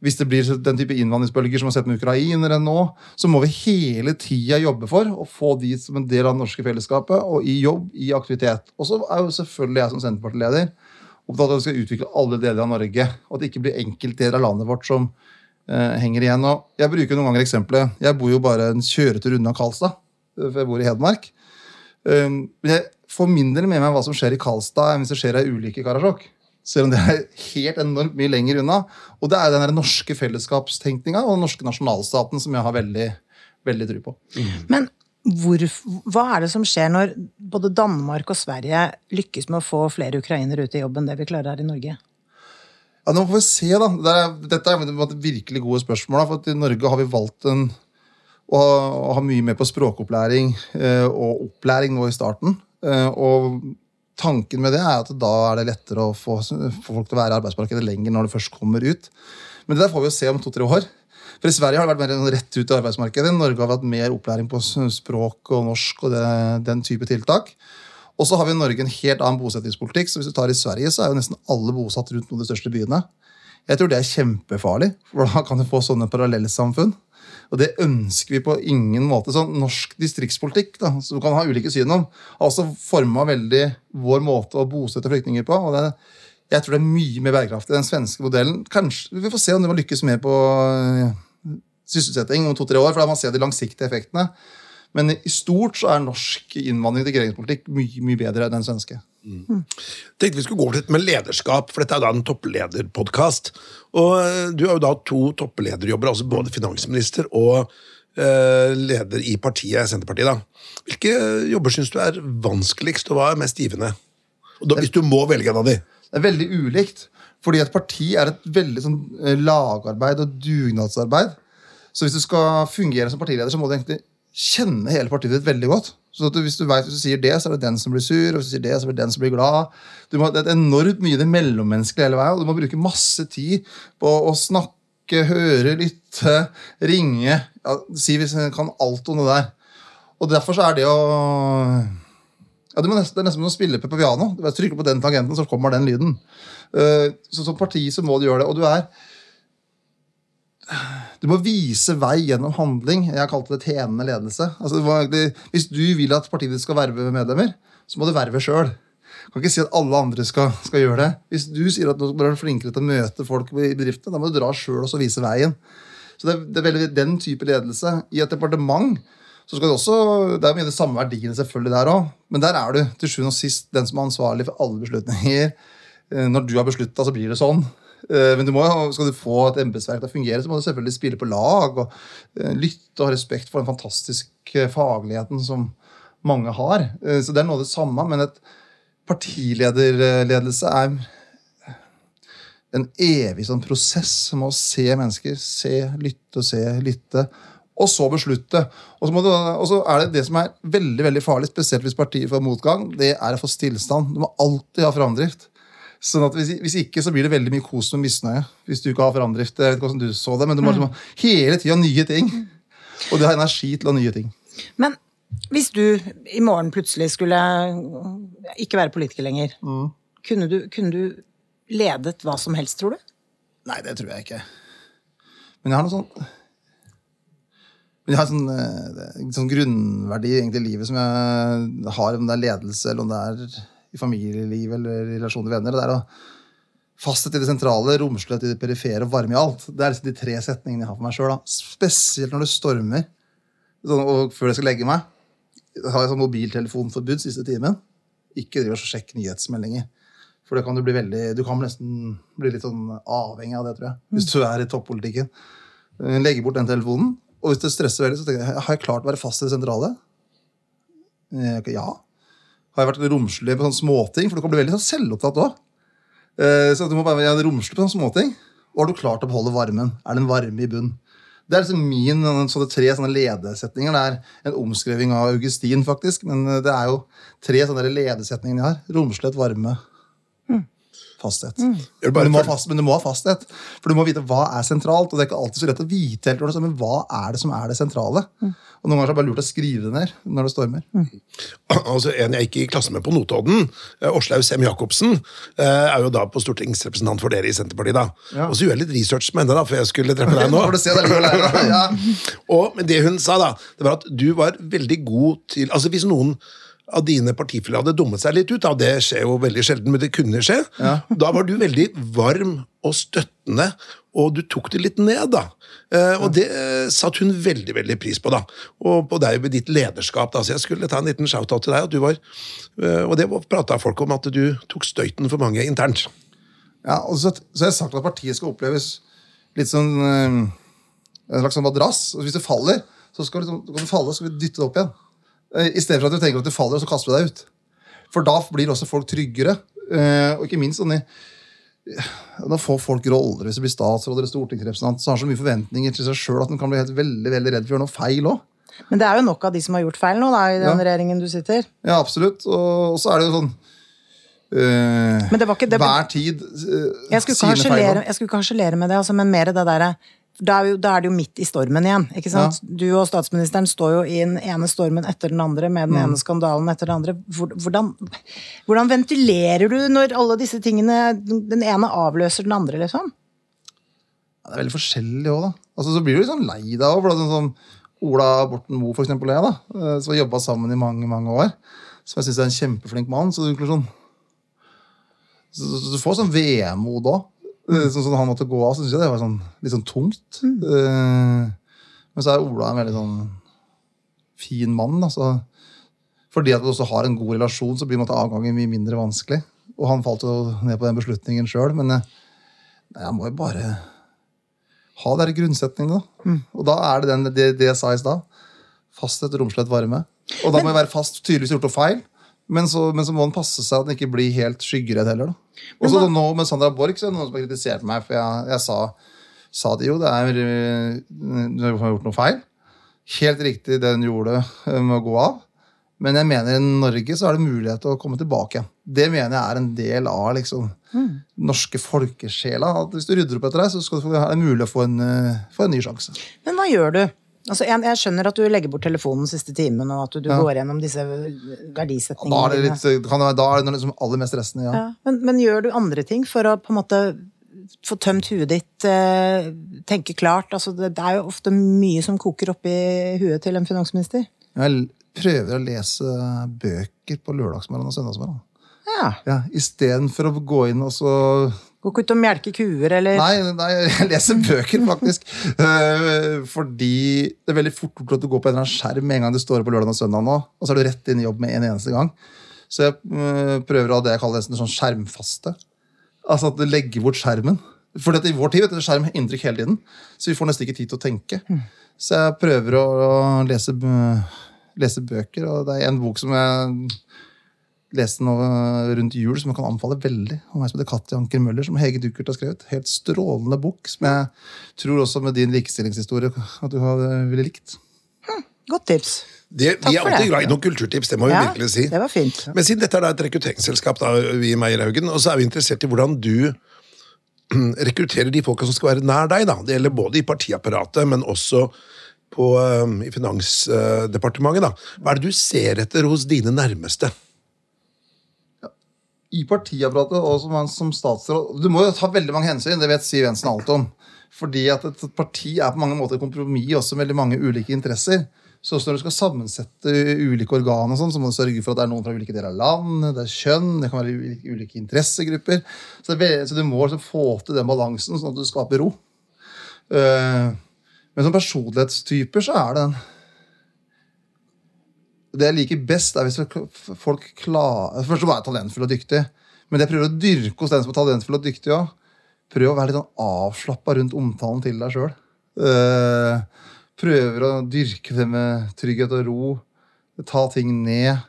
Hvis det blir den type innvandringsbølger som vi har sett med ukrainere nå, så må vi hele tida jobbe for å få de som en del av det norske fellesskapet, og i jobb, i aktivitet. Og så er jo selvfølgelig jeg som Senterpartileder opptatt av at vi skal utvikle alle deler av Norge, og at det ikke blir enkeltdeler av landet vårt som eh, henger igjen. Og jeg bruker noen ganger eksempelet Jeg bor jo bare en kjøretur unna Karlstad, for jeg bor i Hedmark. Um, men jeg får mindre med meg hva som skjer i Karlstad, enn hvis det skjer ei ulykke i Karasjok. Selv om det er helt enormt mye lenger unna. Og det er den norske fellesskapstenkninga og den norske nasjonalstaten som jeg har veldig, veldig tro på. Men hvor, hva er det som skjer når både Danmark og Sverige lykkes med å få flere ukrainere ut i jobb enn det vi klarer her i Norge? Ja, nå får vi se, da. Det er, dette er virkelig gode spørsmål. Da, for I Norge har vi valgt en, å, å ha mye mer på språkopplæring eh, og opplæring nå i starten. Eh, og tanken med det er at da er det lettere å få, få folk til å være i arbeidsmarkedet lenger når du først kommer ut. Men det der får vi jo se om to-tre år. For I Sverige har det vært mer rett ut i arbeidsmarkedet. I Norge har vi hatt mer opplæring på språk og norsk og det, den type tiltak. Og så har vi i Norge en helt annen bosettingspolitikk. så hvis du tar i Sverige, så er jo nesten alle bosatt rundt noen av de største byene. Jeg tror det er kjempefarlig, for da kan du få sånne parallellsamfunn. Og det ønsker vi på ingen måte. Sånn norsk distriktspolitikk, da, som du kan ha ulike syn om, har også forma veldig vår måte å bosette flyktninger på. og det, jeg tror det er mye mer bærekraftig. Den svenske modellen kanskje, Vi får se om det må lykkes mer på eh, sysselsetting om to-tre år, for da må man se de langsiktige effektene. Men i stort så er norsk innvandring til integreringspolitikk mye, mye bedre enn den svenske. Mm. tenkte vi skulle gå dette med lederskap, for dette er da en topplederpodkast. Og eh, du har jo da to topplederjobber, altså både finansminister og eh, leder i partiet, Senterpartiet. da. Hvilke jobber syns du er vanskeligst, og hva er mest givende? Og da, hvis du må velge en av de. Det er veldig ulikt. Fordi et parti er et veldig sånn, eh, lagarbeid og dugnadsarbeid. Så hvis du skal fungere som partileder, så må du egentlig kjenne hele partiet ditt veldig godt. Så hvis du vet, hvis du sier det, så er det den som blir sur, og hvis du sier det, så er det den som blir glad. Må, det er enormt mye det mellommenneskelige hele veien, og du må bruke masse tid på å snakke, høre, lytte, ringe. Ja, si hvis du kan alt om det der. Og derfor så er det å ja, Det, nesten, det er nesten som å spille på piano. Du trykker på den tangenten, så kommer den lyden. Uh, så Som parti så må du gjøre det. Og du er du må vise vei gjennom handling. Jeg har kalt det tjenende ledelse. Altså, hvis du vil at partiet ditt skal verve medlemmer, så må du verve sjøl. Kan ikke si at alle andre skal, skal, gjøre det. Hvis du sier at du er flinkere til å møte folk i bedriftene, da må du dra sjøl og vise veien. Så det det er, veldig den type ledelse. I et departement så skal det også, det er mye de samme verdiene selvfølgelig der òg, men der er du til sjuende og sist den som er ansvarlig for alle beslutninger. Eh, når du har beslutta, så blir det sånn. Eh, men du må, skal du få et embetsverk til å fungere, så må du selvfølgelig spille på lag og eh, lytte og ha respekt for den fantastiske fagligheten som mange har. Eh, så det er noe av det samme, men et partilederledelse er en evig sånn prosess med å se mennesker. Se, lytte og se, lytte. Og så beslutte. Og så, du, og så, er det det som er veldig veldig farlig, spesielt hvis partiet får motgang, det er å få stillstand. Du må alltid ha framdrift. Sånn at hvis, hvis, ikke, så blir det veldig mye kos med misnøye. Hvis du ikke har framdrift. Jeg vet ikke hvordan du så det, men du må liksom, hele tida nye ting. Og du har energi til å ha nye ting. Men hvis du i morgen plutselig skulle ikke være politiker lenger, mm. kunne, du, kunne, du, ledet hva som helst, tror du? Nei, det tror jeg ikke. Men jeg har noe sånt men jeg har en sånn, eh, sånn grunnverdi egentlig, i livet som jeg har, om det er ledelse eller om det er i familieliv eller relasjon til venner. Det er å Fasthet i det sentrale, romslighet i det perifere og varme i alt. Det er liksom de tre setningene jeg har for meg sjøl. Spesielt når det stormer. Sånn, og før jeg skal legge meg, jeg har jeg sånn mobiltelefonforbud siste timen. Ikke driv og sjekk nyhetsmeldinger. For det kan du bli veldig, du kan nesten bli litt sånn avhengig av det, tror jeg. Hvis du er i toppolitikken. Legge bort den telefonen. Og hvis det stresser veldig, så tenker jeg har jeg klart å være fast i det sentrale. Eh, ja har jeg vært romslig på sånne småting, for du kan bli veldig sånn selvopptatt òg. Eh, så du må bare være romslig på sånne småting. Og har du klart å beholde varmen? Er det en varme i bunn? Det er liksom min sånne tre sånne ledesetninger. Det er en omskriving av Augustin, faktisk. Men eh, det er jo tre sånne ledesetninger jeg har. Romslighet, varme. Mm. Fasthet. Mm. Men du, må ha fast, men du må ha fasthet. For du må vite hva er sentralt. Og det er ikke alltid så lett å vite helt, men hva er det som er det sentrale. Og noen ganger er det bare lurt å skrive det ned når det stormer. Altså, En jeg gikk i klasse med på Notodden, eh, Åslaug Sem-Jacobsen, eh, er jo da på stortingsrepresentant for dere i Senterpartiet. da. Ja. Og så gjorde jeg litt research med henne da, for jeg skulle treffe deg nå. Får du se, det litt å lære. Ja. Og, men det hun sa, da, det var at du var veldig god til Altså Hvis noen av dine partifeller hadde dummet seg litt ut, da, det skjer jo veldig sjelden, men det kunne skje, da var du veldig varm og støttende, og du tok det litt ned, da. Eh, og det satt satte hun veldig veldig pris på, da. Og på deg med ditt lederskap. da, Så jeg skulle ta en liten shout-out til deg. at du var, eh, Og det prata folk om, at du tok støyten for mange internt. Ja, og så, så har jeg sagt at partiet skal oppleves litt sånn eh, En slags sånn madrass. Og hvis du faller, så skal du, liksom- kan du falle, så skal vi dytte det opp igjen. Eh, I stedet for at du tenker at du faller, og så kaster du deg ut. For da blir også folk tryggere. Eh, og ikke minst sånn i Nå får folk roller hvis de blir statsråd eller stortingsrepresentant, så har de så mye forventninger til seg sjøl at de kan bli helt veldig veldig redd for å gjøre noe feil òg. Men det er jo nok av de som har gjort feil nå, da, i den Ja. regjeringen du sitter. Ja, absolutt. Og, så er det jo sånn øh, Men det var ikke- det Hver tid øh, Jeg sine feil, jeg skulle ikke harselere med det, altså, men mer det derre da er, jo, da er det jo midt i stormen igjen. ikke sant? Du og statsministeren står jo i den ene stormen etter den andre med den Mm. ene skandalen etter den andre. Hvordan, hvordan ventilerer du når alle disse tingene Den ene avløser den andre, liksom? Ja, det er veldig forskjellig òg, da. Altså, så blir du litt sånn lei deg òg. Sånn som Ola Borten Moe, for eksempel, er, da, eh, som har jobba sammen i mange mange år. Som jeg syns er en kjempeflink mann. Så du, liksom sånn, så, så, du får sånn vemod òg. Sånn som han måtte gå av, så syns jeg det var sånn, litt sånn tungt. Mm. men så er Ola en veldig sånn fin mann. Altså. fordi at du også har en god relasjon, så blir avgangen mye mindre vanskelig. Og han falt jo ned på den beslutningen sjøl, men eh, nei, jeg må jo bare ha de grunnsetningene. Da. Og da er det den, det, det jeg sa i stad. Fasthet, romslighet, varme. Og da må jeg være fast tydeligvis gjort noe feil. Men så, men så må den passe seg at den ikke blir helt skyggeredd heller. Og så nå med Sandra Borch så er det noen som har kritisert meg, for jeg, jeg sa, sa det jo, det er Du har gjort noe feil. Helt riktig det hun gjorde øh, med å gå av. Men jeg mener i Norge så er det mulighet til å komme tilbake igjen. Det mener jeg er en del av liksom, norske folkesjela. At hvis du rydder opp etter deg, så skal det mulig å få en, øh, få en ny sjanse. Men hva gjør du? Altså, jeg, jeg skjønner at du legger bort telefonen siste timen, og at du, du går gjennom disse Da er det, litt, kan det da er det liksom aller mest stressende. Ja. Ja, men, men gjør du andre ting for å på en måte få tømt huet ditt, eh, tenke klart? Altså, det, det er jo ofte mye som koker opp i huet til en finansminister. Jeg prøver å lese bøker på lørdagsmorgen og søndagsmorgen. Ja. Ja, Istedenfor å gå inn og så Gå ikke ut og melke kuer, eller Nei, nei, jeg leser bøker, faktisk. Uh, fordi det er veldig fort gjort at du går på en eller annen skjerm med en gang du står opp på lørdag og søndag nå, og så er du rett inn i jobb med en eneste gang. Så jeg uh, prøver å ha det jeg kaller nesten sånn skjermfaste. Altså at du legger bort skjermen. For i vår tid vet du, skjerm inntrykk hele tiden, så vi får nesten ikke tid til å tenke. Så jeg prøver å, å lese, lese bøker, og det er en bok som jeg leste nå rundt jul, som jeg kan anbefale veldig. Om ei som heter Katja Anker Møller, som Hege Duckert har skrevet. Helt strålende bok, som jeg tror også med din likestillingshistorie at du hadde ville likt. Godt tips. Det, Takk vi er alltid glad i noen kulturtips, det må vi Ja, virkelig si. det var fint. Men siden dette er da et rekrutteringsselskap, da, vi i Meierhaugen, og så er vi interessert i hvordan du rekrutterer de folka som skal være nær deg. da. Det gjelder både i partiapparatet, men også på, um, i Finansdepartementet. da. Hva er det du ser etter hos dine nærmeste? I partiapparatet og som, som statsråd Du må jo ta veldig mange hensyn, det vet Siv Jensen alt om. Fordi at et parti er på mange måter et kompromiss også med veldig mange ulike interesser. Så også når du skal sammensette ulike organ, og sånn, så må du sørge for at det er noen fra ulike deler av landet, det er kjønn, det kan være ulike, ulike interessegrupper. Så, det så du må liksom få til den balansen, sånn at du skaper ro. Uh, men som personlighetstyper så er det den Det jeg liker best, er hvis folk klarer Først å være talentfull og dyktig. Men jeg prøver å dyrke hos den som er talentfull og dyktig òg. Prøv å være litt sånn avslappa rundt omtalen til deg sjøl. prøver å dyrke det med trygghet og ro. Ta ting ned.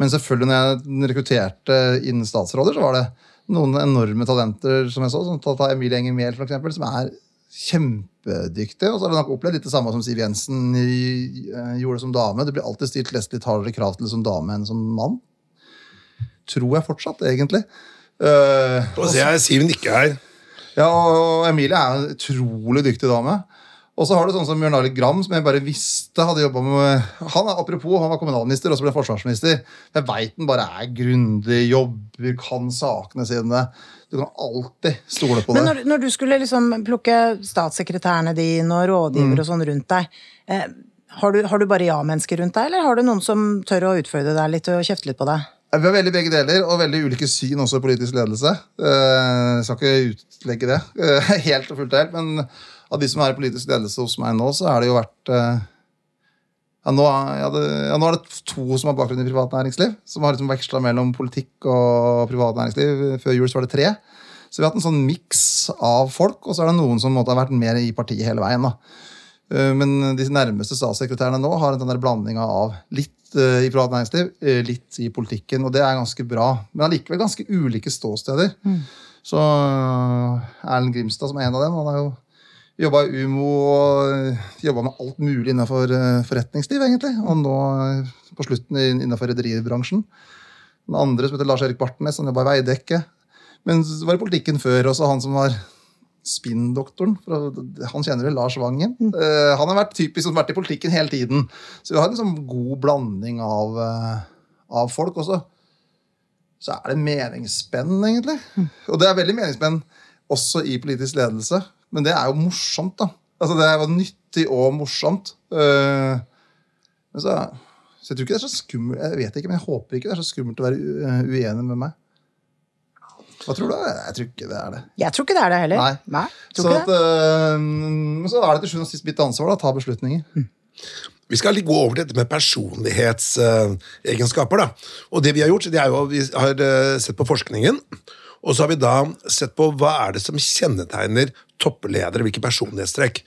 Men selvfølgelig, når jeg rekrutterte innen statsråder, så var det noen enorme talenter som jeg så. Som Emilie Enger Mehl, eksempel, som er kjempedyktig. Og så har du nok opplevd litt det samme som Siv Jensen eh, gjorde som dame. Det blir alltid stilt litt hardere krav til som dame enn som mann. Tror jeg fortsatt, egentlig. Uh, Og så jeg Siv nikker her. ja, og Emilie er en utrolig dyktig dame. Og så har du sånn som Bjørn Arild Gram, som jeg bare visste hadde jobba med Han apropos, han var kommunalminister, og så ble forsvarsminister. Jeg veit han bare er grundig, jobber, kan sakene sine. Du kan alltid stole på det. Men når, når du skulle liksom plukke statssekretærene dine og rådgivere Mm. og sånn rundt deg, eh, har, du, har du bare ja-mennesker rundt deg, eller har du noen som tør å utfordre deg litt og kjefte litt på deg? Vi har veldig begge deler, og veldig ulike syn også i politisk ledelse. Eh, Jeg skal ikke utlegge det eh, helt og fullt helt, men av de som er i politisk ledelse hos meg nå, så har det jo vært eh, ja, nå, ja, det, ja, nå er det to som har bakgrunn i privat næringsliv, som har liksom veksla mellom politikk og privat næringsliv. Før jul så var det tre. Så vi har hatt en sånn miks av folk, og så er det noen som måtte ha vært mer i partiet hele veien. da. Eh, Men de nærmeste statssekretærene nå har en sånn blandinga av litt eh, i privat næringsliv, litt i politikken, og det er ganske bra. Men allikevel ganske ulike ståsteder. Så eh, Erlend Grimstad, som er en av dem, han er jo jobba i Umo og jobba med alt mulig innenfor eh, forretningsliv, egentlig. Og nå eh, på slutten innenfor rederibransjen. Den andre som heter Lars-Erik Bartnes, han jobba i Veidekke. Men så var i politikken før også han som var spinndoktoren. Han kjenner vel Lars Vangen. Uh, han har vært typisk som vært i politikken hele tiden. Så vi har en sånn god blanding av, uh, av folk også. Så er det meningsspenn, egentlig. Og det er veldig meningsspenn også i politisk ledelse. Men det er jo morsomt, da. Altså, det jo nyttig og morsomt. Uh, men så, så jeg tror ikke det er så skummelt Jeg vet ikke, men jeg håper ikke det er så skummelt å være eh, uenig med meg. Hva tror du? Jeg tror ikke det er det. Jeg tror ikke det er det heller. Nei. Nei Så, at, det. eh, så er det til sjuende og sist mitt ansvar å ta beslutninger. Vi skal gå over til dette med personlighetsegenskaper. da. Og det vi har gjort, det er jo vi har sett på forskningen. Og så har vi da sett på hva er det som kjennetegner toppledere, hvilke personlighetstrekk.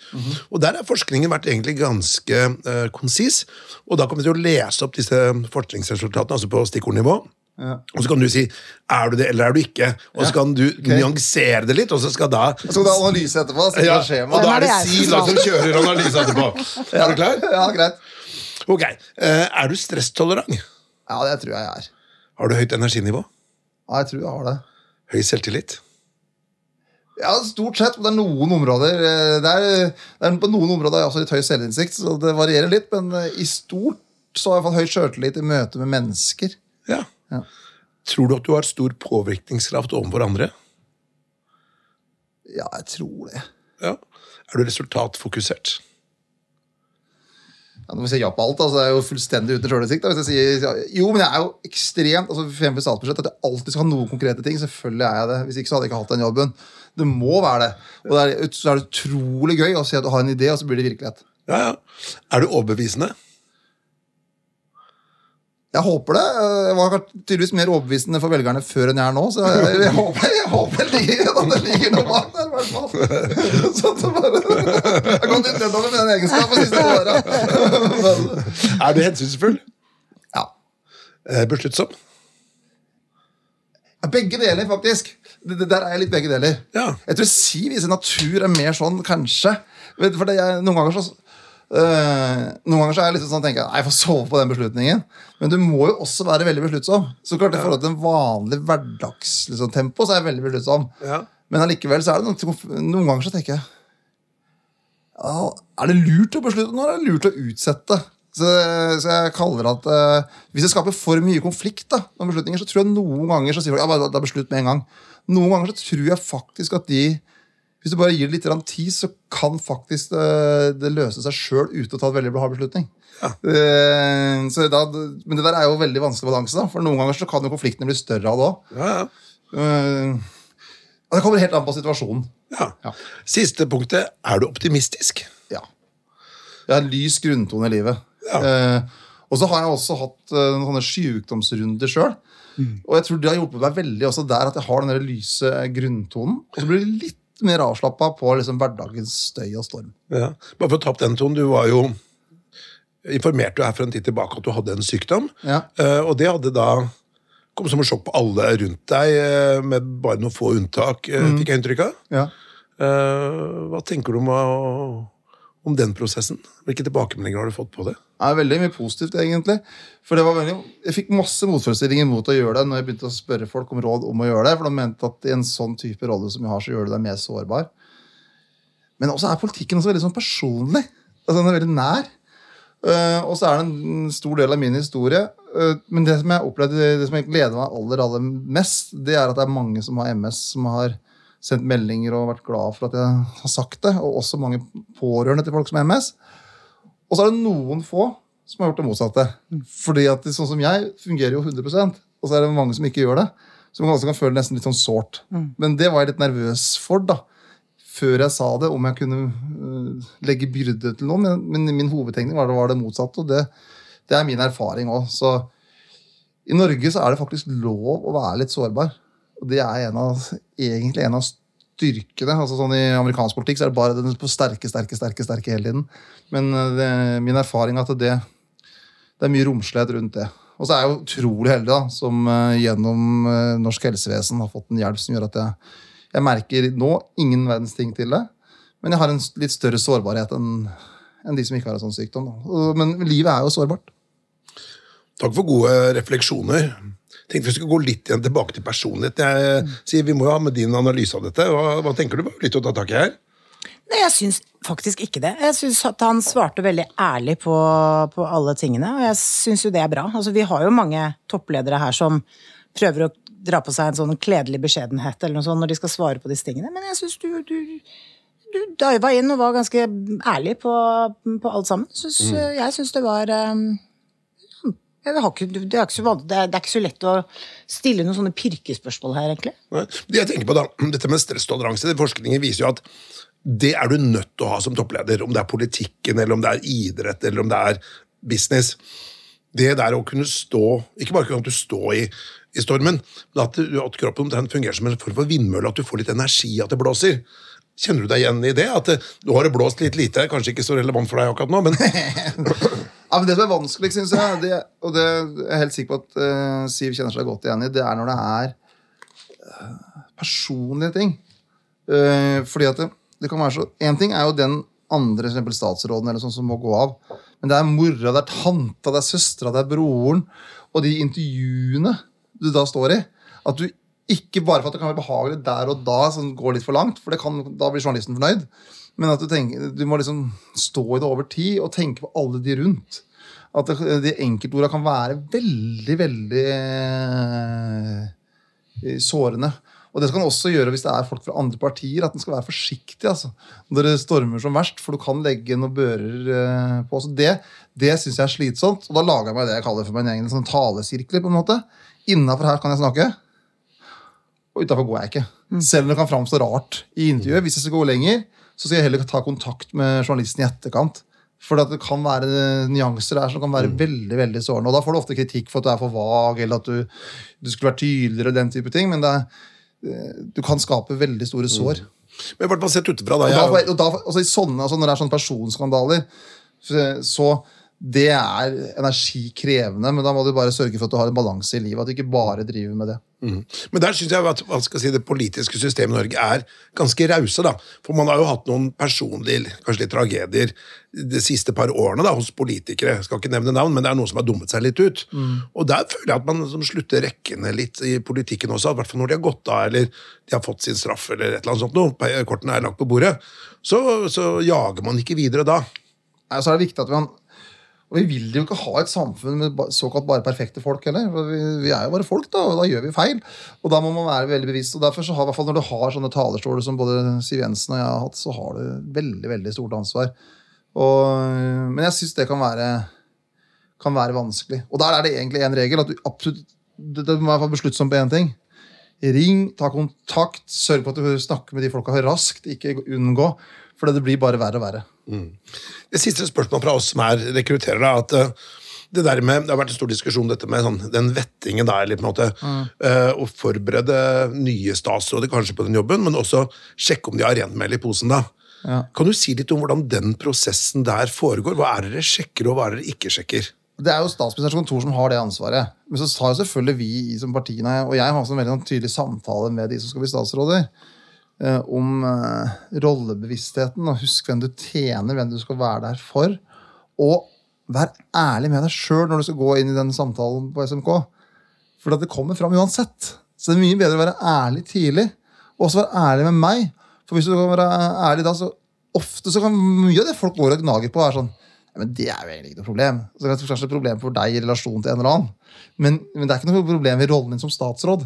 Og der har forskningen vært egentlig ganske uh, konsis. Og da kommer vi til å lese opp disse forskningsresultatene, altså på stikkordnivå. Og så kan du si er du det eller er du ikke, og så kan du nyansere det litt. og så skal da... Så skal du ha analyse etterpå. Så Ja, ja. skjema. og da er det Sila som kjører analyse etterpå. Er du klar? Ja, greit. Ok. eh, Er du stresstolerant? Ja, det tror jeg jeg er. Har du høyt energinivå? Ja, jeg tror jeg har det. Høy selvtillit? Ja, Stort sett. men Det er noen områder eh, det er, det er På noen områder har jeg også litt høy selvinnsikt, så det varierer litt. Men eh, i stort så har jeg fått høy sjøltillit i møte med mennesker. Ja. Ja. Tror du at du har stor påvirkningskraft overfor andre? Ja, jeg tror det. Ja. Er du resultatfokusert? Ja, må vi si ja på alt, altså, det er jo fullstendig uten sjølinnsikt. Hvis jeg sier jo, men jeg er jo ekstremt altså fremfor statsbudsjett at jeg alltid skal ha noen konkrete ting. Selvfølgelig er jeg det. Hvis ikke så hadde jeg ikke hatt den jobben. Det må være det. Og det er, så er det utrolig gøy å si at du har en idé, og så blir det virkelighet. Ja, ja. Er du overbevisende? Jeg håper det. Jeg var tydeligvis mer overbevisende for velgerne før enn jeg er nå. Så jeg, jeg håper, jeg håper det ligger, det ligger noe bak der. i hvert fall. Så det bare, jeg har gått litt nedover med den egenskapen de siste åra. Er du hensynsfull? Ja. Eh, Besluttsom? Begge deler, faktisk. Det, der er jeg litt begge deler. Ja. Jeg tror Siv i sin natur er mer sånn, kanskje. For det er, noen ganger så øh, Noen ganger så er jeg liksom sånn tenker jeg, nei, jeg får sove på den beslutningen. Men du må jo også være veldig besluttsom. Så klart I forhold til en vanlig hverdagstempo liksom, tempo, så er jeg veldig besluttsom. Ja. Men allikevel så er det noen, noen ganger så tenker jeg ja, Er det lurt å beslutte nå, eller er det lurt å utsette? Så, så jeg kaller det at uh, Hvis det skaper for mye konflikt, da, med beslutninger, så tror jeg noen ganger så sier folk ja, bare, da beslutt med en gang. Noen ganger så tror jeg faktisk at de Hvis du bare gir det litt tid, så kan faktisk det, det løse seg sjøl uten å ta et veldig hard beslutning. Eh, så da, men det der er jo veldig vanskelig balanse, da, for noen ganger så kan jo konfliktene bli større av det òg. Ja, ja. det kommer helt an på situasjonen. ja. Ja. Siste punktet. Er du optimistisk? Ja. Jeg har en lys grunntone i livet. Ja. Eh, og så har jeg også hatt eh, noen sånne sykdomsrunder sjøl. Og jeg tror det har hjulpet meg veldig også der at jeg har den der lyse grunntonen. Og så blir det litt mer avslappa på liksom hverdagens støy og storm. Ja. Bare for å ta opp den tonen, du var jo informerte jo her for en tid tilbake at du hadde en sykdom. Ja. Eh, og det hadde da kommet som et sjokk på alle rundt deg, eh, med bare noen få unntak, mm. fikk jeg inntrykk av. Ja. Eh, hva tenker du om, om den prosessen? Hvilke tilbakemeldinger har du fått på det? Ja, veldig mye positivt, egentlig. For det var veldig, Jeg fikk masse motforestillinger mot å gjøre det når jeg begynte å spørre folk om råd om å gjøre det. For de mente at i en sånn type rolle som jeg har, så gjør du deg mer sårbar. Men også er politikken også veldig sånn personlig. Altså, Den er veldig nær. Uh, og så er det en stor del av min historie. Uh, men det som jeg opplevde, det som jeg gleder meg aller aller mest, det er at det er mange som har MS, som har sendt meldinger og vært glad for at jeg har sagt det. Og også mange pårørende til folk som har MS. Og så er det noen få som har gjort det motsatte. Fordi at sånn som jeg fungerer jo 100% og så er det mange som ikke gjør det. Så man kan føle det nesten litt sånn sårt. Mm. Men det var jeg litt nervøs for. da før jeg sa det, om jeg kunne uh, legge byrde til noen. Men, men min hovedtegning var det, var det motsatte, og det, det er min erfaring òg. Så i Norge så er det faktisk lov å være litt sårbar. Og det er en av, egentlig en av styrkene. altså sånn I amerikansk politikk så er det bare den sterke, sterke, sterke, sterke hele tiden. Men uh, det, min erfaring er at det, det er mye romslighet rundt det. Og så er jeg utrolig heldig da, som uh, gjennom norsk helsevesen har fått en hjelp som gjør at jeg jeg merker nå ingen verdens ting til det, men jeg har en litt større sårbarhet enn enn de som ikke har en sånn sykdom. Men livet er jo sårbart. Takk for gode refleksjoner. Tenkte vi skulle gå litt igjen tilbake til personlighet. Jeg mm. sier Vi må jo ha med din analyse av dette. Hva, hva tenker du? Litt å ta tak i her? Nei, Jeg syns faktisk ikke det. Jeg syns at han svarte veldig ærlig på, på alle tingene, og jeg syns jo det er bra. Altså, Vi har jo mange toppledere her som prøver å dra på seg en sånn kledelig beskjedenhet eller noe sånt når de skal svare på disse tingene. Men jeg syns du, du, du diva inn og var ganske ærlig på, på alt sammen. Synes, mm. Jeg syns det var um, det, er ikke, det, er så, det, er, ikke så, lett å stille noen sånne pirkespørsmål her, egentlig. Det jeg tenker på da, Dette med stresstoleranse, forskningen viser jo at det er du nødt til å ha som toppleder. Om det er politikken, eller om det er idrett, eller om det er business. Det der å kunne stå Ikke bare kan du stå i i stormen. Men at, at kroppen fungerer som en form for vindmølle, at du får litt energi, at det blåser. Kjenner du deg igjen i det? At eh, nå har det blåst litt lite, kanskje ikke så relevant for deg akkurat nå, men ja, men Det som er vanskelig, syns jeg, det, og det er jeg helt sikker på at uh, Siv kjenner seg godt igjen i, det er når det er uh, personlige ting. Uh, fordi at det, det, kan være så En ting er jo den andre f.eks. statsråden eller sånn som må gå av. Men det er mora, det er tanta, det er søstera, det er broren. Og de intervjuene du da står i. At du ikke bare for at det kan være behagelig der og da, som går litt for langt, for kan, da blir journalisten fornøyd, men at du, tenker, du må liksom stå i det over tid og tenke på alle de rundt. At det, de enkeltordene kan være veldig, veldig eh, sårende. Og det skal man også gjøre hvis det er folk fra andre partier. At man skal være forsiktig altså, når det stormer som verst, for du kan legge noen bører eh, på. Så det det syns jeg er slitsomt. Og da lager jeg meg det jeg kaller for min egen sånn talesirkler. på en måte. Innafor her kan jeg snakke, og utafor går jeg ikke. Mm. Selv om det kan framstå rart i intervjuet. Hvis jeg skal gå lenger, så skal jeg heller ta kontakt med journalisten i etterkant. For det kan være nyanser der som kan være mm. veldig veldig sårende. Og da får du ofte kritikk for at du er for vag, eller at du, du skulle vært tydeligere. den type ting, Men er, eh, du kan skape veldig store sår. Mm. Men bare sett utenfra, da. Jeg... Og da, og da altså, sånne, altså, når det er sånne personskandaler, så det er energikrevende, men da må du bare sørge for at du har en balanse i livet. At du ikke bare driver med det. Mm. Men der syns jeg at si, det politiske systemet i Norge er ganske rause. da. For man har jo hatt noen personlige kanskje litt tragedier de siste par årene da, hos politikere. Jeg skal ikke nevne navn, men det er noen som har dummet seg litt ut. Mm. Og der føler jeg at man slutter rekkene litt i politikken også. I hvert fall når de har gått av eller de har fått sin straff eller et eller annet sånt noe. Kortene er lagt på bordet. Så, så jager man ikke videre da. Nei, så er det viktig at kan og vi vil jo ikke ha et samfunn med såkalt bare perfekte folk heller. Vi, vi, er jo bare folk, da, og da gjør vi feil. Og da må man være veldig bevisst. Og derfor så har, i hvert fall Når du har sånne talerstoler som både Siv Jensen og jeg har hatt, så har du veldig veldig stort ansvar. Og, men jeg syns det kan være, kan være vanskelig. Og der er det egentlig én regel. at du absolutt, Det, må være besluttsom på én ting. Ring, ta kontakt, sørg for at du snakker med de folka raskt. Ikke unngå. For det blir bare verre og verre. Mm. Det siste spørsmålet fra oss som er rekrutterere, er at uh, det der med, det har vært en stor diskusjon dette med sånn, den vettingen der, på en måte, mm. uh, å forberede nye statsråder kanskje på den jobben, men også sjekke om de har rent mel i posen. da. Ja. Kan du si litt om hvordan den prosessen der foregår? Hva er det dere sjekker, og hva er det dere ikke sjekker? Det er jo statsministerens kontor som har det ansvaret. Men så har jo selvfølgelig vi som partiene, og jeg har også en veldig sånn tydelig samtale med de som skal bli statsråder. Eh, om eh, rollebevisstheten. og Husk hvem du tjener, hvem du skal være der for. Og vær ærlig med deg sjøl når du skal gå inn i den samtalen på SMK. For det kommer fram uansett. Så det er mye bedre å være ærlig tidlig. Og også være ærlig med meg. For hvis du kan være ærlig da, så ofte så kan mye av det folk går og gnager på, være sånn men Det er jo egentlig ikke noe problem. Så det er kanskje et problem for deg i relasjon til en eller annen. Men, men det er ikke noe problem i rollen din som statsråd.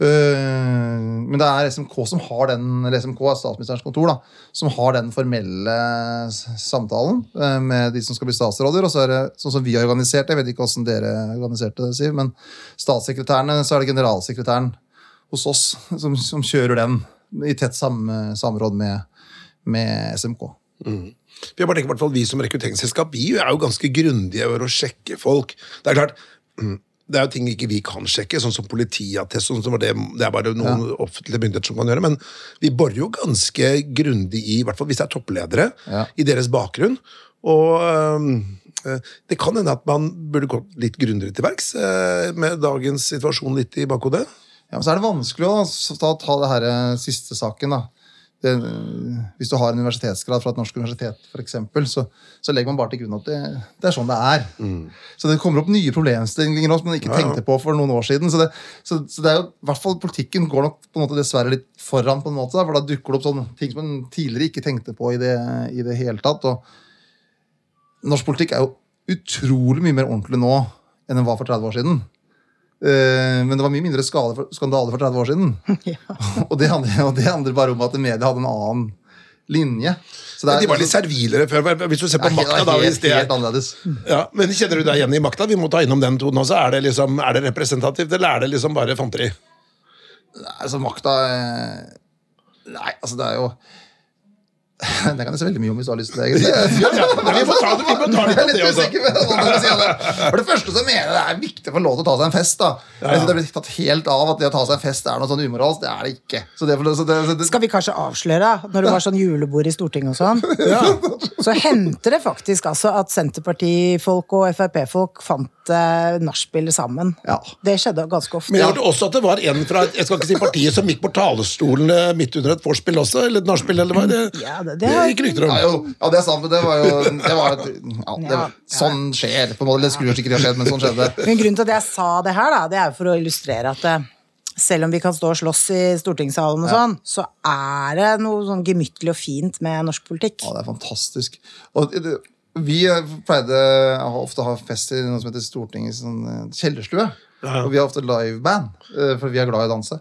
Uh, men det er SMK som har den eller SMK er statsministerens kontor da, som har den formelle samtalen uh, med de som skal bli statsråder. Og så er det sånn som vi har organisert det, jeg vet ikke hvordan dere organiserte det, Siv, men statssekretærene, så er det generalsekretæren hos oss som, som kjører den i tett sam, samråd med, med SMK. Mm. Jeg bare tenker, Vi som rekrutteringsselskap vi er jo ganske grundige over å sjekke folk. Det er klart, det er jo ting ikke vi kan sjekke, sånn som politiattest. Sånn som det, det, er bare noen ja. offentlige myndigheter som kan gjøre, Men vi borer jo ganske grundig i, i hvert fall hvis det er toppledere, ja. i deres bakgrunn. Og øh, det kan hende at man burde gått litt grundigere til verks øh, med dagens situasjon litt i bakhodet. Ja, men så er det vanskelig å ta, ta det her eh, siste saken. da det, hvis du har en universitetsgrad fra et norsk universitet, for eksempel, så, så legger man bare til grunn at det, det er sånn det er. Mm. Så det kommer opp nye problemstillinger som man ikke ja, ja. tenkte på for noen år siden. Så, det, så, så det er jo, i hvert fall Politikken går nok på en måte dessverre litt foran, på en måte, for da dukker det opp sånne ting som man tidligere ikke tenkte på i det, i det hele tatt. Og norsk politikk er jo utrolig mye mer ordentlig nå enn den var for 30 år siden. Uh, men det var mye mindre skandale for 30 år siden. Ja. og, det handler, og, det handler, bare om at media hadde en annen linje. Er, de var litt servilere før. Hvis du ser på makta da, hvis det, helt annerledes. Ja, men Kjenner du deg igjen i makta? Vi må ta innom den tonen også. Er det, liksom, er det representativt, eller er det liksom bare fanteri? Nei, altså makta eh, Nei, altså det er jo det kan jeg si veldig mye om hvis du har lyst til det. egentlig. Ja, ja. Vi får ta det, vi ta det, jeg er litt usikker For det første så mener jeg det er viktig få lov til å ta seg en fest. da. Ja. Det blir tatt helt av at det å ta seg en fest er noe sånn umoralsk. Det er det ikke. Det, så det, så det, Skal vi kanskje avsløre, når det var sånn julebord i Stortinget og sånn, ja. så hendte det faktisk altså at Senterpartifolk og Frp-folk fant eh, nachspiel sammen. Ja. Det skjedde ganske ofte. Men jeg hørte også at det var en fra jeg skal ikke si partiet som gikk på talerstolen eh, midt under et vorspiel også? Eller et nachspiel, eller hva? Det, ja, det, har gikk rykter om. Ja, jo, ja, det er sant, men det var jo det var ja, det, Sånn skjer. på en måte, Det skulle jo sikkert ha skjedd, men sånn skjedde. Men Grunnen til at jeg sa det her, da, det er for å illustrere at eh, selv om vi kan stå og slåss i stortingssalen, og sånn, så er det noe sånn gemyttlig og fint med norsk politikk. Ja, det er fantastisk. Og det, vi pleide ofte å ha fest i noe som heter Stortingets sånn, eh, kjellerstue. Ja. Og vi har ofte liveband, eh, for vi er glad i å danse.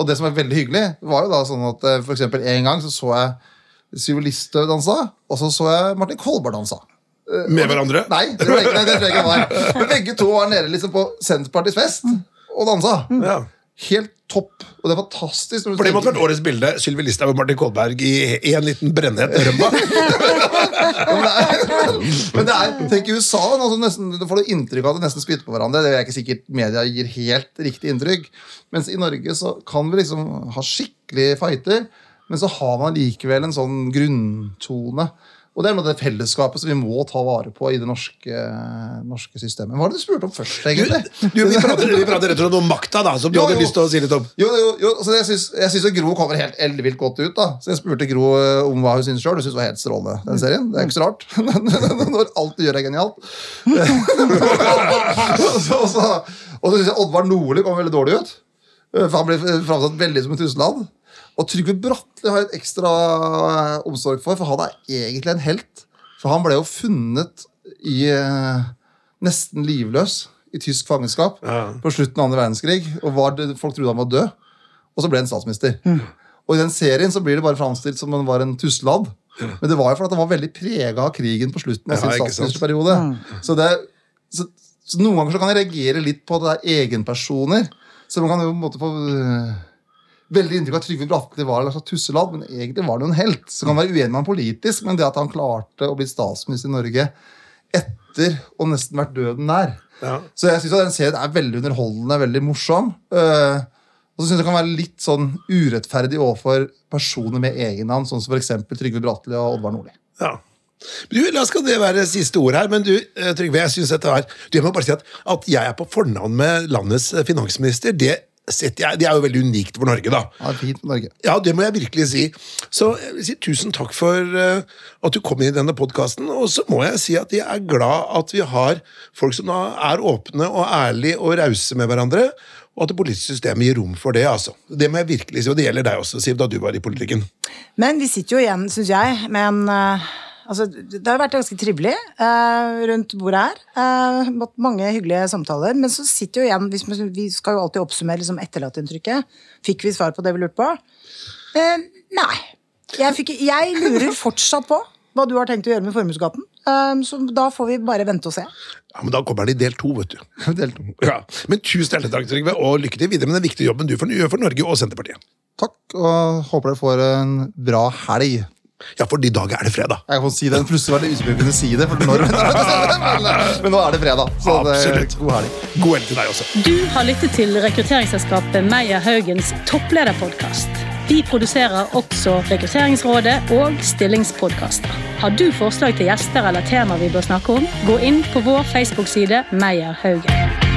Og det som er veldig hyggelig, var jo da sånn at for eksempel en gang så så jeg Syv Listhaug dansa, og så så jeg Martin Kolberg dansa. Med hverandre? Nei, det tror jeg ikke, det tror jeg ikke var. Men begge to var nede liksom på Senterpartiets fest og dansa. Ja. Helt topp. Og det er fantastisk. For det måtte vært årets bilde. Sylvi Listhaug og Martin Kolberg i en liten brennhet rømba. men det er, tenk i USA, altså nesten, da får du inntrykk av at de nesten spytter på hverandre. Det er ikke sikkert media gir helt riktig inntrykk. Mens i Norge så kan vi liksom ha skikkelig fighter. Men så har man likevel en sånn grunntone. Og det er noe av det fellesskapet som vi må ta vare på i det norske, norske systemet. Hva var det du spurte om først, egentlig? Du, du, vi, prater, vi prater rett og slett om makta, da, som du jo, hadde jo. lyst til å si litt om. Jo, jo, jo altså Jeg syns Gro kommer helt ellevilt godt ut. da. Så jeg spurte Gro eh, om hva hun syns sjøl. Hun syns det var helt strålende, den serien. Det er ikke så rart. Når alt du gjør, er genialt. og så, så, så syns jeg Oddvar Nordli kom veldig dårlig ut. Eh, for Han ble framsatt veldig som en tusseland. Og Trygve Bratteli har jeg et ekstra eh, omsorg for, for han er egentlig en helt. For han ble jo funnet i eh, nesten livløs i tysk fangenskap ja. på slutten av andre verdenskrig. Og var, folk trodde han var død. Og så ble han statsminister. Mm. Og i den serien så blir det bare framstilt som han var en tuslad. Mm. Men det var jo fordi han var veldig prega av krigen på slutten av sin statsministerperiode. Mm. Så, det, så, så, noen ganger så kan jeg reagere litt på at det er egenpersoner. Så man kan jo på en måte få veldig inntrykk av at Trygve Bratteli var en slags tusselad, men egentlig var det en helt. Så kan han være uenig med ham politisk, men det at han klarte å bli statsminister i Norge etter å nesten vært døden nær. Ja. Så jeg syns den serien er veldig underholdende, veldig morsom. Uh, og så syns jeg det kan være litt sånn urettferdig overfor personer med egennavn, sånn som f.eks. Trygve Bratteli og Oddvar Nordli. Ja. Du, La skal det være siste ord her, men du, eh, Trygve, jeg synes dette er, du, jeg må bare si at, at jeg er på fornavn med landets finansminister, det setter jeg Det er jo veldig unikt for Norge, da. Ja, fint for Norge. Ja, det må jeg virkelig si. Så jeg vil si tusen takk for eh, at du kom inn i denne podkasten. Og så må jeg si at jeg er glad at vi har folk som da er åpne og ærlige og rause med hverandre. Og at det politiske systemet gir rom for det. altså. Det må jeg virkelig si, og det gjelder deg også, Siv, da du var i politikken. Men vi sitter jo igjen, syns jeg, med en eh, Altså, det har vært ganske trivelig eh, rundt bordet her. Eh, mange hyggelige samtaler. Men så sitter jo igjen hvis man, Vi skal jo alltid oppsummere liksom, etterlatteinntrykket. Fikk vi svar på det vi lurte på? Eh, nei. Jeg, fikk, jeg lurer fortsatt på hva du har tenkt å gjøre med formuesskatten. Eh, så da får vi bare vente og se. Ja, men Da kommer den i del to, vet du. Del to. Ja. Men tusen hjertelig takk, Trygve, og lykke til videre med den viktige jobben du gjør for Norge og Senterpartiet. Takk, og håper dere får en bra helg. Ja, for i dag er det fredag. Jeg kan si det, Plutselig var det om jeg kunne si det, for når, men, men nå er det fredag. Så Absolutt. god helg. God helg til deg også. Du har lyttet til rekrutteringsselskapet Meyer Haugens topplederpodkast. Vi produserer også Rekrutteringsrådet og stillingspodkaster. Har du forslag til gjester eller tema vi bør snakke om, gå inn på vår Facebook-side Meyer Haugen.